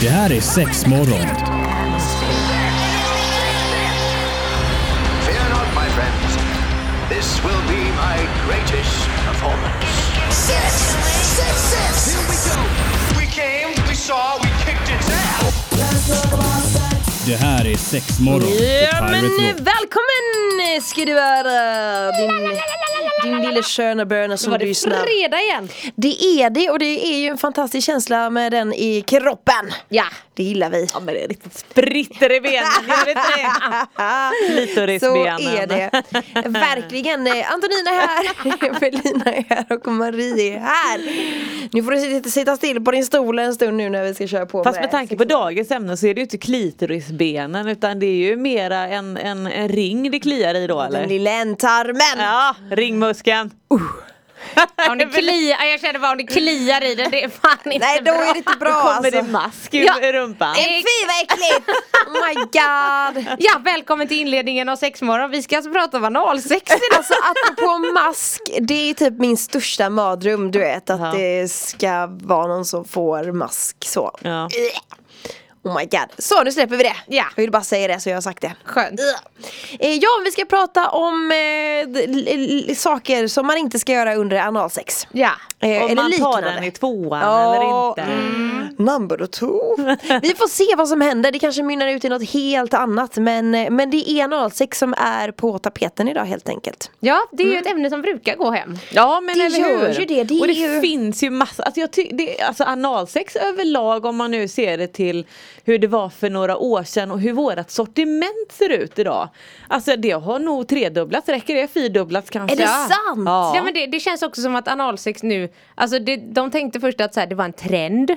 Det här är sex morgon. Fear not, my friends. This will be my greatest performance. Six, six, six. Here we go. We came, we saw, we kicked its ass. Det här är sex morgon Ja men välkommen ska du vara din, din lille sköna böna som Var det lyssnar. fredag igen? Det är det och det är ju en fantastisk känsla med den i kroppen. Ja. Det gillar vi. Ja men det är riktigt spritter i benen? Klitorisbenen. Så är det. Verkligen. Eh, Antonina är här, Evelina är här och Marie är här. Nu får du sitta- sitta still på din stol en stund nu när vi ska köra på Fast med tanke på dagens ämne så är det ju inte klitorisbenen utan det är ju mera en, en, en ring det kliar i då Den eller? lilla ändtarmen. Ja, ringmuskeln. Om det kliar, jag känner bara om det kliar i den, det är fan inte Nej då bra. är det inte bra Då kommer alltså. det mask ur Ja. rumpan. Fy vad äckligt! Oh my god! Ja, välkommen till inledningen av sexmorgon. Vi ska alltså prata om analsex idag. Alltså apropå mask, det är typ min största mardröm du vet att Ja. det ska vara någon som får mask så. Ja. Oh my god. Så nu släpper vi det. Ja. Jag vill bara säga det så jag har sagt det. Skönt. Eh, Ja, vi ska prata om eh, saker som man inte ska göra under analsex. Ja. Eh, Om man tar den i tvåan Ja, eller inte. mm. Number two. Vi får se vad som händer, det kanske mynnar ut i något helt annat men, eh, men det är analsex som är på tapeten idag helt enkelt. ja, det är ju ett ämne som brukar gå hem. Ja men Det eller gör hur? ju det, det och det ju- finns ju massa, alltså, jag ty- det, alltså analsex överlag om man nu ser det till hur det var för några år sedan och hur vårat sortiment ser ut idag. Alltså det har nog tredubblats, räcker det? Fyrdubblats kanske? Är det sant? Ja. Ja men det, det känns också som att analsex nu, alltså det, de tänkte först att så här, det var en trend.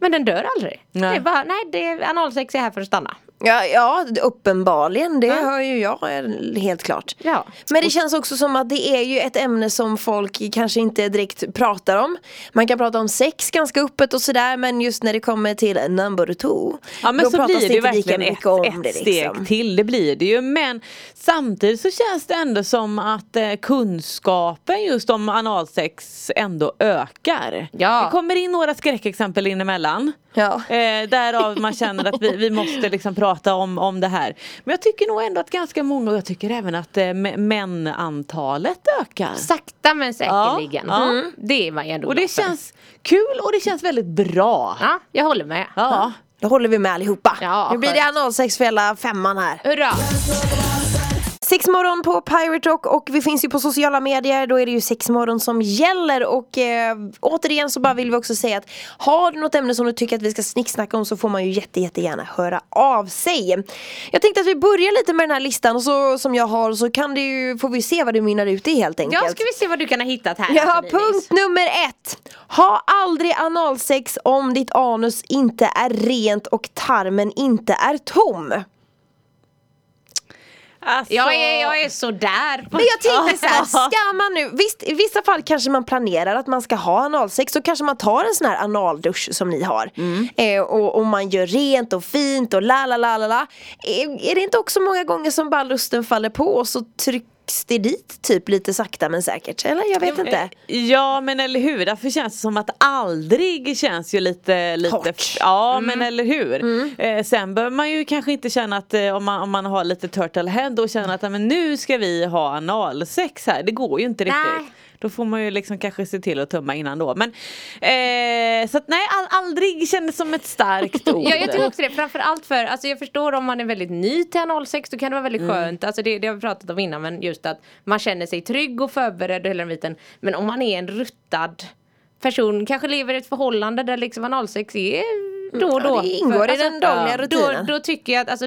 Men den dör aldrig. Nej. Det är bara, nej det, analsex är här för att stanna. Ja, ja uppenbarligen, det hör ju jag eh, helt klart. Ja. Men det känns också som att det är ju ett ämne som folk kanske inte direkt pratar om. Man kan prata om sex ganska öppet och sådär men just när det kommer till number two Ja men då så pratas blir det ju verkligen ett, om ett det, steg liksom. till, det blir det ju. Men samtidigt så känns det ändå som att eh, kunskapen just om analsex ändå ökar. Ja. Det kommer in några skräckexempel in emellan. Ja. Eh, därav man känner att vi, vi måste liksom prata om, om det här. Men jag tycker nog ändå att ganska många, och jag tycker även att eh, mä- mänantalet ökar. Sakta men säkerligen. Ja. Mm. Det är man ju ändå Och det för. känns kul och det känns väldigt bra. Ja, jag håller med. Ja. Då håller vi med allihopa. Ja, nu blir det analsex för hela femman här. Hurra! Sexmorgon på Pirate Rock och vi finns ju på sociala medier, då är det ju sexmorgon som gäller och eh, återigen så bara vill vi också säga att har du något ämne som du tycker att vi ska snicksnacka om så får man ju jätte, jättegärna höra av sig. Jag tänkte att vi börjar lite med den här listan och så, som jag har så kan ju, får vi se vad det mynnar ut i helt enkelt. Ja, ska vi se vad du kan ha hittat här. Ja, Linis. punkt nummer ett. Ha aldrig analsex om ditt anus inte är rent och tarmen inte är tom. Alltså, Jag är, jag är sådär. Men jag tänkte så här, ska man nu, visst i vissa fall kanske man planerar att man ska ha analsex så kanske man tar en sån här analdusch som ni har. Eh, och, och man gör rent och fint och la la la la la. Är, det inte också många gånger som bara lusten faller på och så det dit typ lite sakta men säkert eller jag vet inte Ja men eller hur, därför känns det som att aldrig känns ju lite, lite Hårt. Ja men eller hur. Eh, sen behöver man ju kanske inte känna att eh, om, man, om man har lite turtle head och känner att "Nej, men nu ska vi ha analsex här. Det går ju inte Nej. Då får man ju liksom kanske se till att tumma innan då. Men, eh, så att nej, all, aldrig kändes som ett starkt ord. Ja, jag tycker också det. Framförallt för, alltså jag förstår om man är väldigt ny till analsex då kan det vara väldigt skönt. Alltså det, det har vi pratat om innan men just att man känner sig trygg och förberedd och hela den biten. Men om man är en ruttad person, kanske lever i ett förhållande där liksom analsex är då och Ja, då. det ingår i den dagliga då, rutinen. då tycker jag att alltså,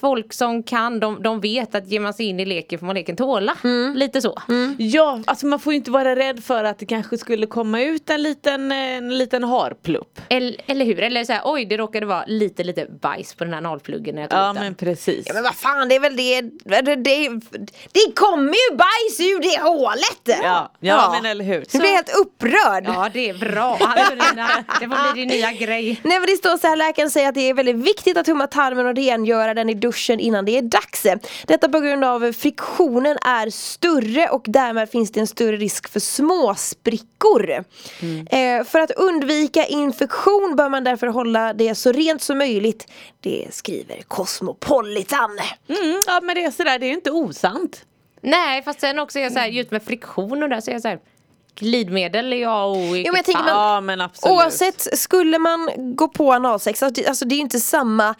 folk som kan de, de vet att ger man sig in i leken får man leken tåla. Lite så. Ja, alltså man får ju inte vara rädd för att det kanske skulle komma ut en liten, en liten harplupp. Eller, eller hur? Eller så här, oj det råkade vara lite lite bajs på den här analpluggen när jag tog Ja ut den. men precis. Ja men vad fan det är väl det, det, det, det kommer ju bajs ur det hålet! Ja, ja, men eller hur. Du blir helt upprörd! Ja det är bra, bli- det får bli din nya grej. Nej men det står så här, läkaren säger att det är väldigt viktigt att tumma tarmen och rengöra den i duschen innan det är dags. Detta på grund av friktionen är större och därmed finns det en större risk för småsprickor. Eh, för att undvika infektion bör man därför hålla det så rent som möjligt. Det skriver Cosmopolitan. Mm, ja men det är sådär, det är ju inte osant. Nej fast sen också är jag så här, just med friktion och där så är jag så här, glidmedel är jag och Jo, men jag tänker, men, Ja men absolut. Oavsett, skulle man gå på analsex, alltså det- alltså det är ju inte samma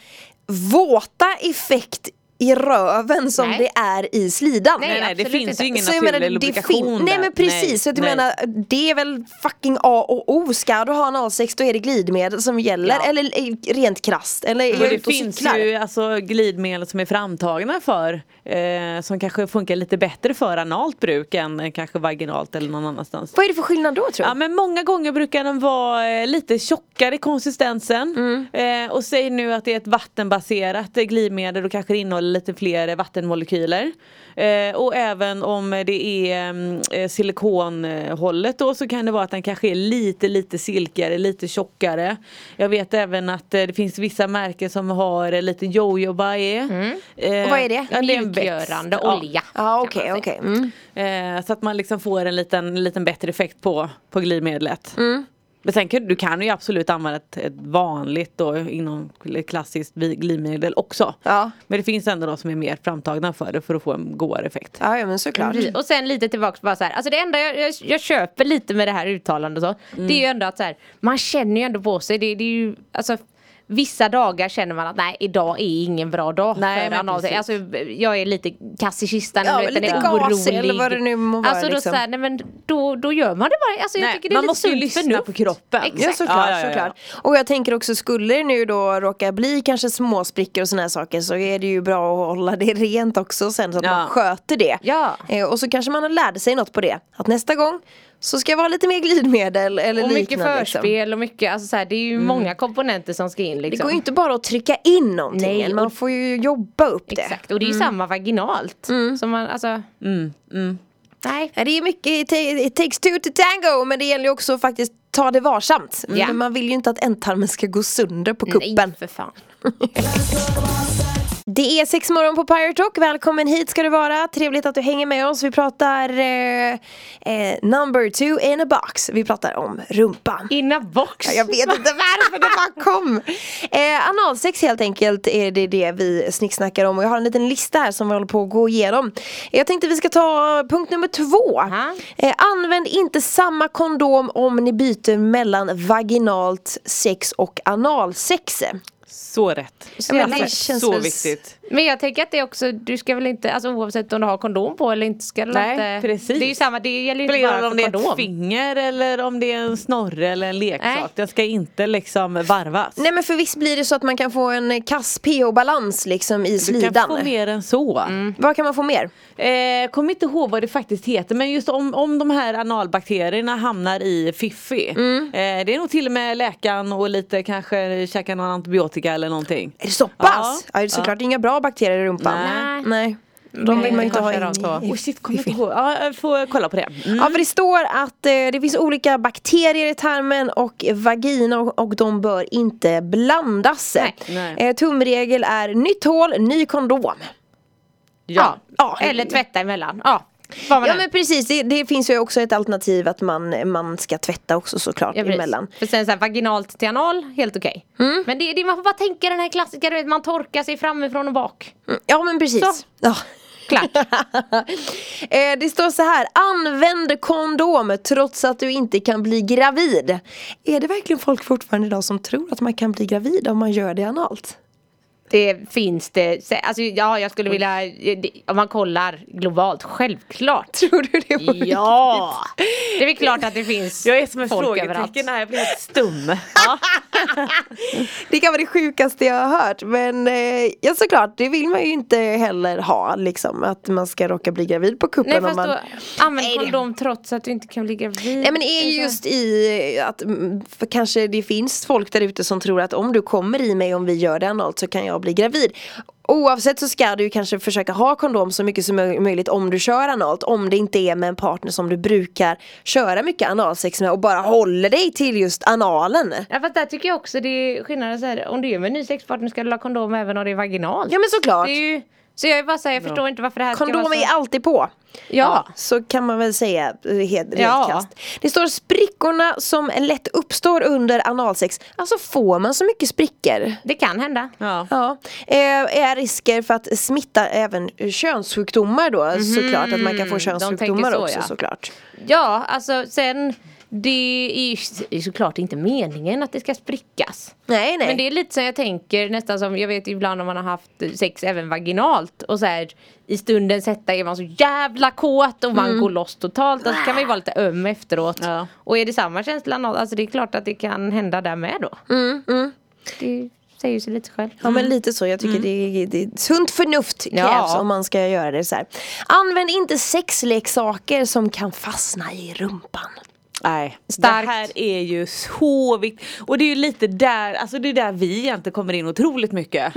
våta effekt i röven som Nej. det är i slidan. Nej, Nej, nej det finns inte. ju ingen naturlig menar, det lubrikation fin- Nej där. men precis, Nej, så att jag menar det är väl fucking A och O. Ska du ha analsex då är det glidmedel som gäller Ja. eller eh, rent krasst. Eller jag det finns cyklar? ju alltså glidmedel som är framtagna för eh, som kanske funkar lite bättre för analt bruk än eh, kanske vaginalt eller någon annanstans. Vad är det för skillnad då tror Ja du? men många gånger brukar den vara eh, lite tjockare i konsistensen. Mm. Eh, och säg nu att det är ett vattenbaserat eh, glidmedel och kanske det innehåller lite fler eh, vattenmolekyler. Eh, och även om det är mm, eh, silikonhållet då så kan det vara att den kanske är lite lite silkigare, lite tjockare. Jag vet även att eh, det finns vissa märken som har eh, lite jojoba i. Eh, Och vad är det? Ja. Mjukgörande Ja. olja. Ja okej man okej. säga. Mm. Eh, så att man liksom får en liten, liten bättre effekt på, på glidmedlet. Mm. Men sen kan du kan ju absolut använda ett, ett vanligt då, inom klassiskt glidmedel också. Ja. Men det finns ändå de som är mer framtagna för det för att få en godare effekt. Ja, ja men såklart. Precis. Och sen lite tillbaks bara så här, alltså det enda jag, jag, jag köper lite med det här uttalandet så, Mm. det är ju ändå att så här, man känner ju ändå på sig, det, det är ju, alltså Vissa dagar känner man att nej idag är ingen bra dag Nej, för. Alltså jag är lite kass i kistan, Ja, lite är gasig orolig. eller vad det nu må vara, Alltså då, liksom. så här, nej, men då, då gör man det bara. Alltså, jag Nej, tycker det är man lite måste ju lyssna förnuft. på kroppen. Exakt. Ja såklart, Ja, ja, såklart. Och jag tänker också, skulle det nu då råka bli kanske små sprickor och såna här saker så är det ju bra att hålla det rent också sen så att Ja. man sköter det. Ja. Eh, och så kanske man lärde sig något på det. Att nästa gång så ska jag vara lite mer glidmedel eller Och mycket liknande. liksom. förspel och mycket, alltså så här, det är ju många komponenter som ska in Det liksom. går ju inte bara att trycka in någonting, Nej, man och- får ju jobba upp det. Exakt, och det är ju samma vaginalt. Som man, alltså, Nej. Ja, Det är mycket, it, ta- it takes two to tango men det gäller ju också att faktiskt ta det varsamt. Ja. För Man vill ju inte att ändtarmen ska gå sönder på kuppen. Nej för fan. Det är sex morgon på Pirate Rock. Välkommen hit ska du vara. Trevligt att du hänger med oss. Vi pratar eh, eh, number two in a box. Vi pratar om rumpan. In a box. Ja, Jag vet inte varför det bara kom. Eh, analsex helt enkelt är det det vi snicksnackar om och jag har en liten lista här som vi håller på att gå igenom. Jag tänkte vi ska ta punkt nummer två. Eh, använd inte samma kondom om ni byter mellan vaginalt sex och analsex. Så rätt. Det Alltså, så viktigt. Men jag tänker att det är också, du ska väl inte, alltså oavsett om du har kondom på eller inte ska du Nej, inte precis. Det är ju samma, det gäller ju inte bara om det är ett kondom. finger eller om det är en snorre eller en leksak. Nej. Den ska inte liksom varvas. Nej men för visst blir det så att man kan få en kass pH-balans liksom i du slidan. kan få mer än så. Vad kan man få mer? Eh, kommer inte ihåg vad det faktiskt heter men just om, om de här analbakterierna hamnar i fiffi. Mm. Eh, det är nog till och med läkaren och lite kanske käka någon antibiotika eller någonting. Är det så pass? Ja, det är såklart inga bra bakterier i rumpan. Nej. Nej. De vill man inte ha in i, Oh shit, kommer inte ihåg. Ja, jag får kolla på det. Mm. Ja för det står att eh, det finns olika bakterier i tarmen och vagina och, och de bör inte blandas. Nej. Nej. Eh, tumregel är nytt hål, ny kondom. Ja. Ja. Eller tvätta emellan. Ja. Ja än- men precis, det, det finns ju också ett alternativ att man, man ska tvätta också såklart Ja, precis. emellan. För sen så här, vaginalt till anal, helt okej. Mm. Men det, det, man får bara tänka den här klassiska, du vet man torkar sig framifrån och bak. Mm, Ja men precis. Så. Ja. Klart. eh, det står så här, använd kondom trots att du inte kan bli gravid. Är det verkligen folk fortfarande idag som tror att man kan bli gravid om man gör det analt? Det finns det, så- alltså ja jag skulle vilja, det- om man kollar globalt, självklart. Tror du det på Ja! Det är väl klart att det finns Jag är som folk frågetecken här, jag blir helt stum. Ja. Det kan vara det sjukaste jag har hört men eh, ja såklart det vill man ju inte heller ha liksom att man ska råka bli gravid på kuppen Nej om fast man då, använd Nej, kondom trots att du inte kan bli gravid. Nej men är ju just i att mm, kanske det finns folk där ute som tror att om du kommer i mig om vi gör det analt så kan jag bli gravid. Oavsett så ska du kanske försöka ha kondom så mycket som möj- möjligt om du kör analt. Om det inte är med en partner som du brukar köra mycket analsex med och bara håller dig till just analen. Ja fast där tycker jag också det är skillnaden så här, om du är med en ny sexpartner ska du ha kondom även om det är vaginalt. Ja men såklart. Så jag är bara säger, jag förstår inte varför det här ska Kondom vara så... är alltid på. Ja. Så kan man väl säga eh, helt, Ja. krasst. Det står sprickorna som lätt uppstår under analsex. Alltså får man så mycket sprickor? Det kan hända. Ja. Ja, eh, är risker för att smitta även könssjukdomar då såklart? Att man kan få könssjukdomar så, också ja. såklart. Ja, alltså sen det är ju det såklart inte meningen att det ska sprickas. Nej nej. Men det är lite som jag tänker nästan som jag vet ibland om man har haft sex även vaginalt och så här i stundens hetta är man så jävla kåt och man Mm. går loss totalt. Alltså kan man ju vara lite öm efteråt. Ja. Och är det samma känsla alltså det är klart att det kan hända där med då. Mm, Det säger ju sig lite själv. Ja men lite så, jag tycker det, är, det är sunt förnuft krävs Ja. om man ska göra det så här. Använd inte sexleksaker som kan fastna i rumpan. Nej, Starkt. det här är ju så viktigt. Och det är ju lite där, alltså det är där vi egentligen kommer in otroligt mycket.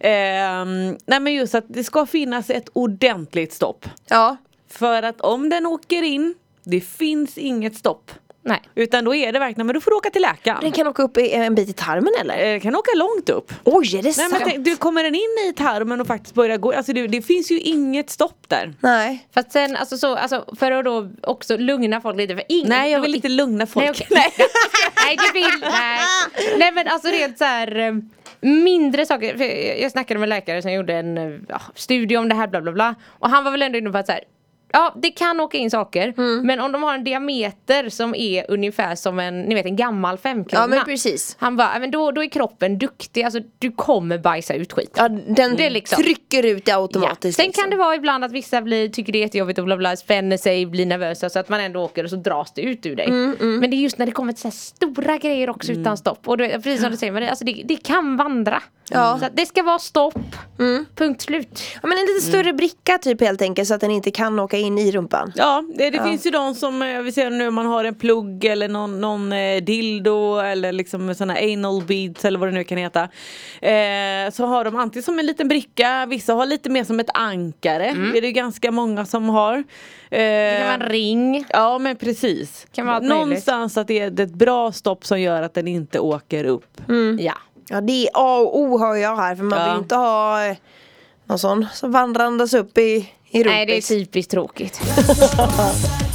Ehm, nej men just att det ska finnas ett ordentligt stopp. Ja. För att om den åker in, det finns inget stopp. Nej. Utan då är det verkligen, men du får åka till läkaren. Den kan åka upp i- en bit i tarmen eller? Eh, Den kan åka långt upp. Oj är det Nej, sant? men tänk, du kommer den in i tarmen och faktiskt börjar gå, alltså det, det finns ju inget stopp där. Nej. Fast sen alltså så, alltså för att då också lugna folk lite för ingen Nej jag vill inte lugna folk. Nej, okej. nej du vill, nej. Nej men alltså rent så här eh, mindre saker. För jag- snackade med en läkare som gjorde en eh, ja, studie om det här bla bla bla. Och han var väl ändå inne på att så här, Ja det kan åka in saker Mm. men om de har en diameter som är ungefär som en, ni vet en gammal femkrona. Ja men precis. Han bara, "Ja, men då, då är kroppen duktig, alltså du kommer bajsa ut skit. Ja, den Det liksom- trycker ut det Ja. automatiskt. Sen liksom. kan det vara ibland att vissa blir, tycker det är jättejobbigt och bla bla, spänner sig, blir nervösa så att man ändå åker och så dras det ut ur dig. Mm, Men det är just när det kommer till så stora grejer också utan stopp. Och då, precis som du säger, men det, alltså det, det kan vandra. Ja. Så att det ska vara stopp. Punkt slut. Ja, men en lite större bricka typ helt enkelt så att den inte kan åka in i rumpan. Ja, det, det finns ju de som, eh, vi ser nu om man har en plugg eller någon, någon eh, dildo eller liksom sådana anal beads eller vad det nu kan heta. Eh, så har de antingen som en liten bricka, vissa har lite mer som ett ankare. Det är det ganska många som har. Eh, Det kan vara en ring. Ja men precis. Kan vara allt möjligt. Någonstans att det är ett bra stopp som gör att den inte åker upp. Ja. Ja det är A och O hör jag här för man vill inte ha eh, någon sån som vandrandes upp i, i rumpis. Nej det är typiskt tråkigt.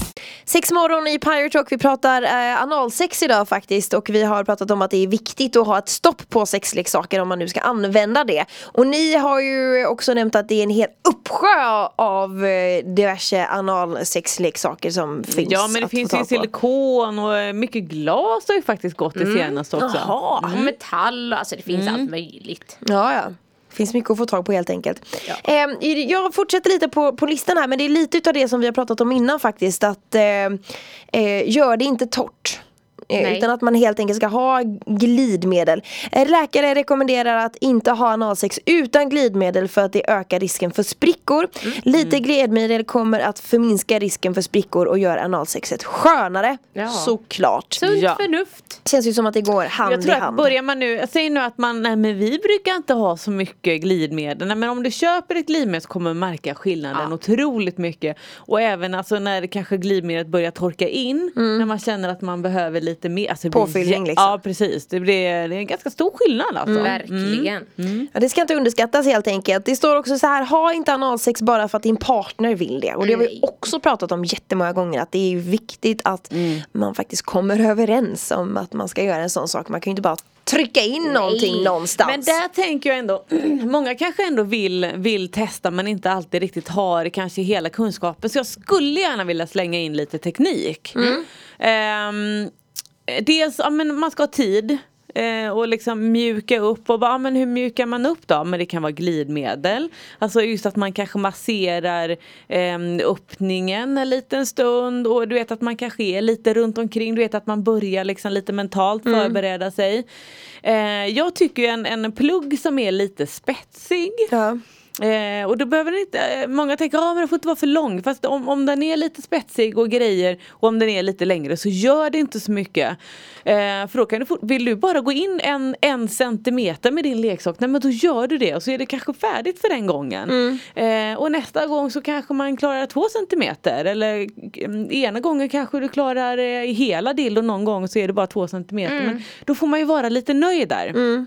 Sex morgon i Pirate Talk, vi pratar eh, analsex idag faktiskt och vi har pratat om att det är viktigt att ha ett stopp på sexleksaker om man nu ska använda det. Och ni har ju också nämnt att det är en hel uppsjö av eh, diverse analsexleksaker som finns Ja men det att få finns ju tag på. silikon och eh, mycket glas har ju faktiskt gått det senaste också. Jaha, och metall, alltså det finns allt möjligt. Ja, ja. Finns mycket att få tag på helt enkelt. Eh, jag fortsätter lite på, på listan här men det är lite utav det som vi har pratat om innan faktiskt. Att eh, eh, gör det inte torrt. Eh, Nej. utan att man helt enkelt ska ha glidmedel. Eh, Läkare rekommenderar att inte ha analsex utan glidmedel för att det ökar risken för sprickor. Mm. Lite glidmedel kommer att förminska risken för sprickor och gör analsexet skönare. Ja. Såklart. Sunt Ja. förnuft. Känns ju som att det går hand Jag tror i att hand. börjar man nu, jag säger nu att man, nej men vi brukar inte ha så mycket glidmedel. Nej, men om du köper ett glidmedel så kommer du märka skillnaden otroligt mycket. Och även alltså när kanske glidmedlet börjar torka in, när man känner att man behöver lite mer. Alltså, blir Påfyllning, liksom. Ja precis, det, blir, det är en ganska stor skillnad alltså. Verkligen. Ja, det ska inte underskattas helt enkelt. Det står också så här, ha inte analsex bara för att din partner vill det. Och det har vi också pratat om jättemånga gånger att det är viktigt att man faktiskt kommer överens om att man ska göra en sån sak. Man kan ju inte bara trycka in någonting någonstans. Men där tänker jag ändå, många kanske ändå vill, vill testa men inte alltid riktigt har kanske hela kunskapen. Så jag skulle gärna vilja slänga in lite teknik. Ehm, dels, ja, men man ska ha tid. Eh, Och liksom mjuka upp och bara, ja, men hur mjukar man upp då? Men det kan vara glidmedel. Alltså just att man kanske masserar eh, öppningen en liten stund och du vet att man kanske är lite runt omkring. Du vet att man börjar liksom lite mentalt förbereda sig. Eh, jag tycker en, en plugg som är lite spetsig. ja. Eh, och då behöver den inte, eh, många tänker att ah, den får inte vara för lång. Fast om, om den är lite spetsig och grejer och om den är lite längre så gör det inte så mycket. Eh, för då kan du vill du bara gå in en, en centimeter med din leksak, nej men då gör du det och så är det kanske färdigt för den gången. Eh, och nästa gång så kanske man klarar två centimeter eller mm, ena gången kanske du klarar eh, hela dildon någon gång så är det bara två centimeter. Men då får man ju vara lite nöjd där.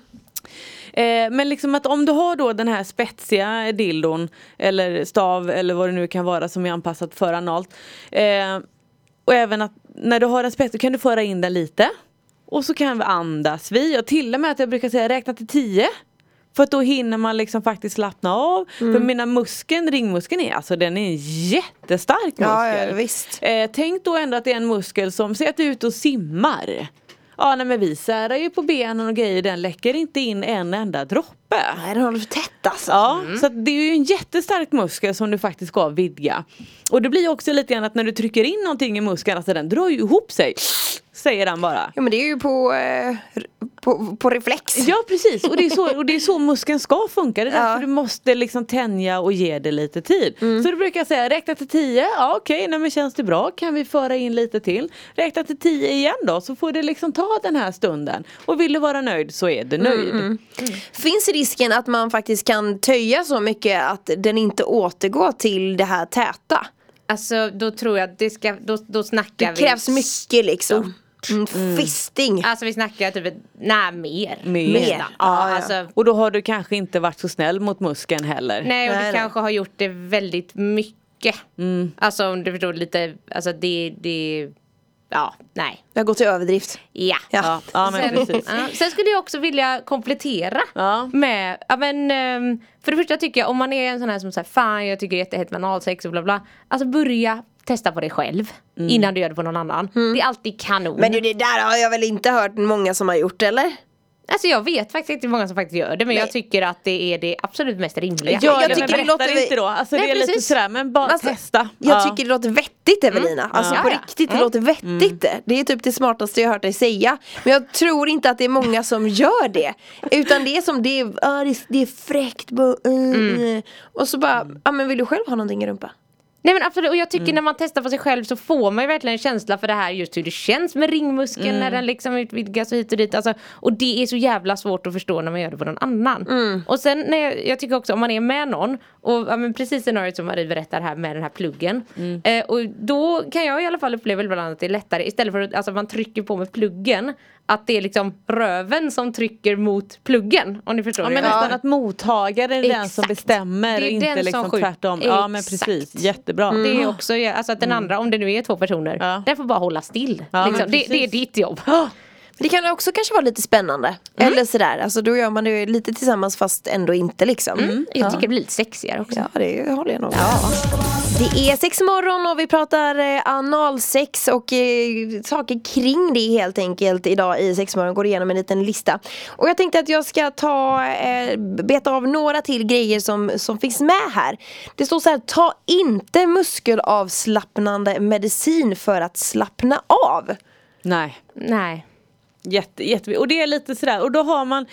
Eh, men liksom att om du har då den här spetsiga dildon eller stav eller vad det nu kan vara som är anpassat för analt. Eh, och även att när du har den spetsig kan du föra in den lite. Och så kan vi andas vi och till och med att jag brukar säga räkna till tio. För att då hinner man liksom faktiskt slappna av. För mina muskeln, ringmuskeln är alltså den är en jättestark muskel. Ja, ja, visst. Eh, tänk då ändå att det är en muskel som, säg att du är ute och simmar. Ja nej men vi särar ju på benen och grejer, den läcker inte in en enda droppe. Nej den håller för tätt alltså. Ja, så att det är ju en jättestark muskel som du faktiskt ska vidga. Och det blir också lite grann att när du trycker in någonting i muskeln, alltså den drar ju ihop sig. Säger den bara. Ja men det är ju på, eh, på, på reflex. Ja precis och det, är så, och det är så muskeln ska funka. Det är därför Ja. du måste liksom tänja och ge det lite tid. Så då brukar säga räkna till 10, ja okej, nej men känns det bra kan vi föra in lite till. Räkna till 10 igen då så får det liksom ta den här stunden. Och vill du vara nöjd så är du nöjd. Finns risken att man faktiskt kan töja så mycket att den inte återgår till det här täta? Alltså då tror jag att det ska, då, då snackar Det vi krävs mycket liksom. Mm, Fisting. Alltså vi snackar typ, nej mer. Mer. Nästan. Ja, Ja, ja. alltså, Och då har du kanske inte varit så snäll mot muskeln heller. nej och Nej, du nej. kanske har gjort det väldigt mycket. Alltså om du förstår lite, alltså det, det, ja, nej. Jag går till överdrift. Ja. Ja, ja men Sen, sen skulle jag också vilja komplettera Ja. med, ja men ehm, för det första tycker jag om man är en sån här som säger fan jag tycker det är jättehett med analsex och bla bla. Alltså börja testa på dig själv innan du gör det på någon annan. Det är alltid kanon. Men du det där har jag väl inte hört många som har gjort eller? Alltså jag vet faktiskt inte hur många som faktiskt gör det men jag tycker att det är det absolut mest rimliga. Ja, jag jag tycker det det låter- inte då. Alltså Nej, det är lite precis. sådär men bara Alltså, testa. Jag Ja. tycker det låter vettigt Evelina. Alltså Ja, på ja. riktigt, det låter vettigt det. Det är typ det smartaste jag har hört dig säga. Men jag tror inte att det är många som gör det. Utan det är som, det är, ah, det är, det är fräckt. uh, uh. Och så bara, ja men vill du själv ha någonting i rumpan? Nej men absolut och jag Mm. tycker när man testar på sig själv så får man ju verkligen en känsla för det här just hur det känns med ringmuskeln Mm. när den liksom utvidgas och hit och dit. Alltså, och det är så jävla svårt att förstå när man gör det på någon annan. Mm. Och sen när jag, jag tycker också om man är med någon och ja, men precis scenariot som Marie berättar här med den här pluggen. Mm. Eh, och då kan jag i alla fall uppleva ibland att det är lättare istället för att alltså, man trycker på med pluggen. Att det är liksom röven som trycker mot pluggen. Om ni förstår Ja men jag nästan att mottagaren är den som Exakt. bestämmer Det är inte den som liksom skjuter. tvärtom. Ja men Exakt. precis, jättebra. Det är också, alltså att den andra, om det nu är två personer, Ja. den får bara hålla still. Ja, liksom. det, det är ditt jobb. Det kan också kanske vara lite spännande. Eller sådär, alltså då gör man det lite tillsammans fast ändå inte liksom. Jag tycker det blir lite sexigare också. Ja det håller jag nog med om. Det är sex morgon och vi pratar eh, analsex och eh, saker kring det helt enkelt idag i sexmorgon. Går igenom en liten lista. Och jag tänkte att jag ska ta, eh, beta av några till grejer som, som finns med här. Det står så här, ta inte muskelavslappnande medicin för att slappna av. Nej. Nej. Jätte, jätte, och det är lite sådär, och då har man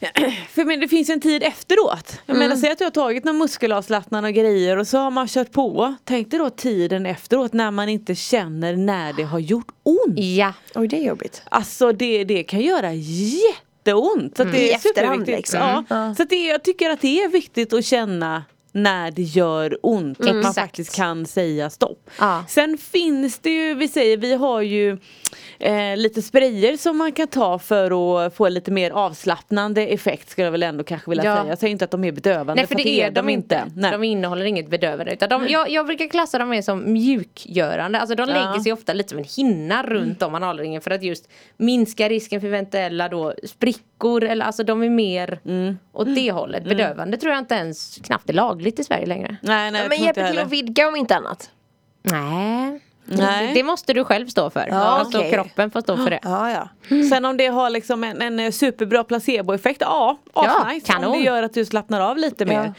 för men det finns en tid efteråt. Jag menar säg att du har tagit någon muskelavslappnande och grejer och så har man kört på. Tänk dig då tiden efteråt när man inte känner när det har gjort ont. Ja. Oj det är jobbigt. Alltså det, det kan göra jätteont. Så att det I är efterhand, superviktigt. liksom. Ja. Så att det, jag tycker att det är viktigt att känna när det gör ont. Så att man Exakt. faktiskt kan säga stopp. Ja. Sen finns det ju, vi säger vi har ju eh, lite sprayer som man kan ta för att få lite mer avslappnande effekt skulle jag väl ändå kanske vilja Ja. säga. Jag säger inte att de är bedövande Nej för det är de inte. Nej. De innehåller inget bedövande. Utan de, jag, jag brukar klassa dem mer som mjukgörande. Alltså de Ja. lägger sig ofta lite som en hinna runt om analringen för att just minska risken för eventuella då sprickor. Eller alltså de är mer åt det hållet. Bedövande tror jag inte ens knappt är lagligt i Sverige längre. Nej, nej, Ja, men inte hjälper till att vidga om inte annat. Nej. Nej. Det måste du själv stå för. alltså okej. kroppen får stå för det. Ja ja. Sen om det har liksom en, en eh, superbra placeboeffekt, ja, Ja, kanon. Om det gör att du slappnar av lite mer. Eh,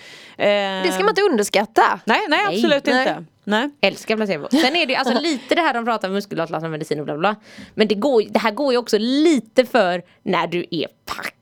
Det ska man inte underskatta. Nej, nej absolut Nej. inte. Nej. Älskar placebo. Sen är det ju alltså lite det här de pratar om muskelavslappnande medicin och bla bla. Men det, går, det här går ju också lite för när du är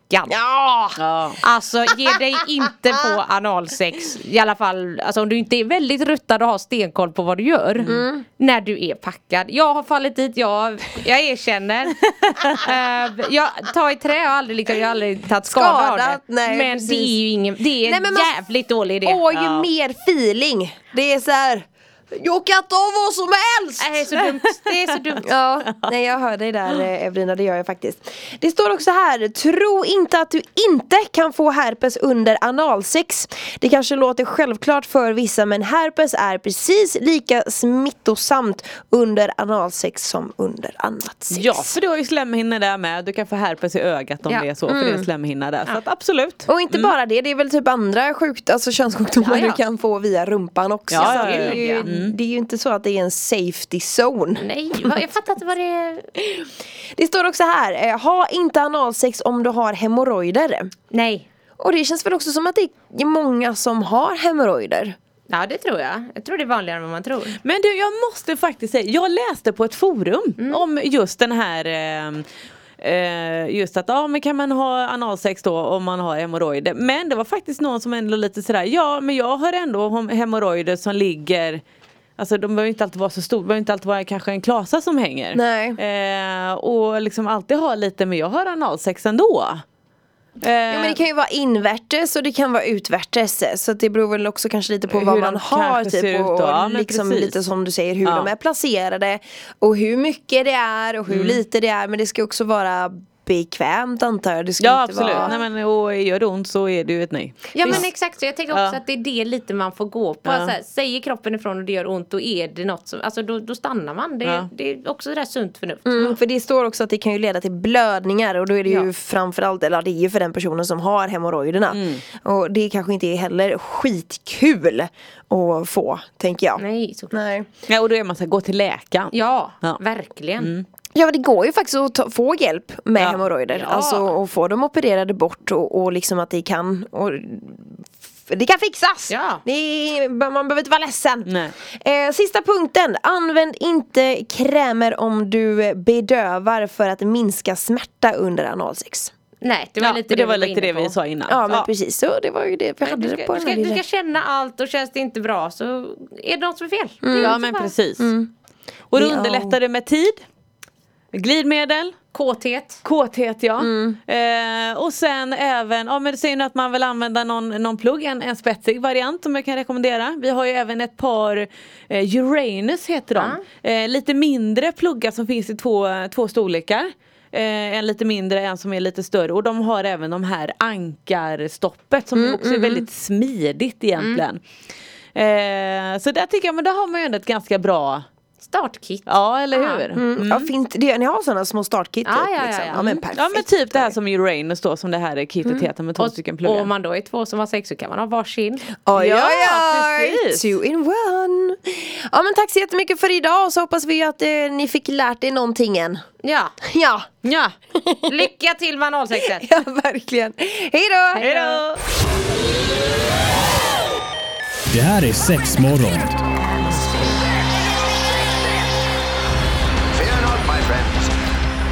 packad Ja! Ja. Alltså ge dig inte på analsex I alla fall alltså, om du inte är väldigt ruttad och har stenkoll på vad du gör Mm. När du är packad Jag har fallit dit, jag, jag erkänner uh, Jag tar i trä, jag har aldrig, liksom, jag har aldrig tagit skada av det nej, Men precis. det är ju ingen, det är en jävligt dålig idé Åh, ju Ja. mer feeling. Det är så här. Jag kan ta vad som helst! Det är så dumt, det är så dumt Ja, nej jag hör dig där eh, Evelina, det gör jag faktiskt. Det står också här, tro inte att du inte kan få herpes under analsex. Det kanske låter självklart för vissa men herpes är precis lika smittosamt under analsex som under annat sex. Ja, för du har ju slemhinnor där med. Du kan få herpes i ögat om Ja. det är så, för det är slemhinna där. Så att absolut. Och inte bara det, det är väl typ andra sjukt, alltså könssjukdomar Ja, ja. du kan få via rumpan också. Ja, ja, det, är ja, ja. det är ju inte så att det är en safety zone. Nej, jag fattar inte vad det är Det står också här, eh, ha inte analsex om du har hemorrojder. Nej Och det känns väl också som att det är många som har hemorrojder. Ja det tror jag, jag tror det är vanligare än vad man tror Men du, jag måste faktiskt säga, jag läste på ett forum Mm. om just den här eh, eh, Just att, ja men kan man ha analsex då om man har hemorrojder? Men det var faktiskt någon som ändå lite sådär, ja men jag har ändå hem- hemorrojder som ligger Alltså de behöver inte alltid vara så stora, det behöver inte alltid vara kanske en klasa som hänger. Nej. Eh, och liksom alltid ha lite, men jag har analsex ändå. Eh, Ja men det kan ju vara invärtes och det kan vara utvärtes Så det beror väl också kanske lite på vad man har typ och. Ja, och men liksom lite som du säger hur Ja. de är placerade Och hur mycket det är och hur lite det är men det ska också vara bekvämt antar jag det ska Ja inte absolut, vara... Nej, men, och gör det ont så är det ju ett nej. Ja Visst. men exakt, så jag tänkte också Ja. att det är det lite man får gå på. Ja. Så här, säger kroppen ifrån och det gör ont då är det något som, alltså då, då stannar man. Det, Ja. det är också det där sunt förnuft. Mm, för det står också att det kan ju leda till blödningar och då är det ju framförallt, eller det är ju för den personen som har hemorrojderna. Mm. Och det kanske inte är heller skitkul att få, tänker jag. Nej, såklart. Nej. Ja, och då är man så här, gå till läkaren. Ja, Ja. verkligen. Ja det går ju faktiskt att ta, få hjälp med Ja. hemorrojder. Ja. Alltså och få dem opererade bort och, och liksom att det kan och, det kan fixas! Ja. Det man behöver inte vara ledsen. Nej. Eh, sista punkten, använd inte krämer om du bedövar för att minska smärta under analsex. Nej, det var Ja, lite det, det, var vi lite det vi sa innan. Ja men precis, så det var ju det vi hade Du det på ska, den du, ska, du ska känna allt och känns det inte bra så är det något som är fel. Det är Ja men bara precis. Och då Ja. underlättar det med tid, glidmedel, Kåthet. kåthet ja. Eh, och sen även, ja men säger nu att man vill använda någon, någon plugg, en, en spetsig variant som jag kan rekommendera. Vi har ju även ett par eh, Uranus heter de. Eh, lite mindre pluggar som finns i två, två storlekar. Eh, en lite mindre, en som är lite större och de har även de här ankarstoppet som också är väldigt smidigt egentligen. Eh, så där tycker jag, men där har man ju ändå ett ganska bra Startkit. Ja eller Ja. hur? Mm. Ja, fint, det, ni har sådana små startkit Ja, typ, ja, ja, liksom. ja. ja men perfekt. Ja men typ det här som Uranus då som det här kitet heter med två stycken Och pluggar. om man då är två som har sex så kan man ha varsin. Oj, Ja, oj! precis. Two in one! Ja men tack så jättemycket för idag och så hoppas vi att eh, ni fick lärt er någonting än. Ja, Ja, Ja, lycka till med analsexet. ja verkligen. Hej då! hejdå! Det här är Sexmorgon.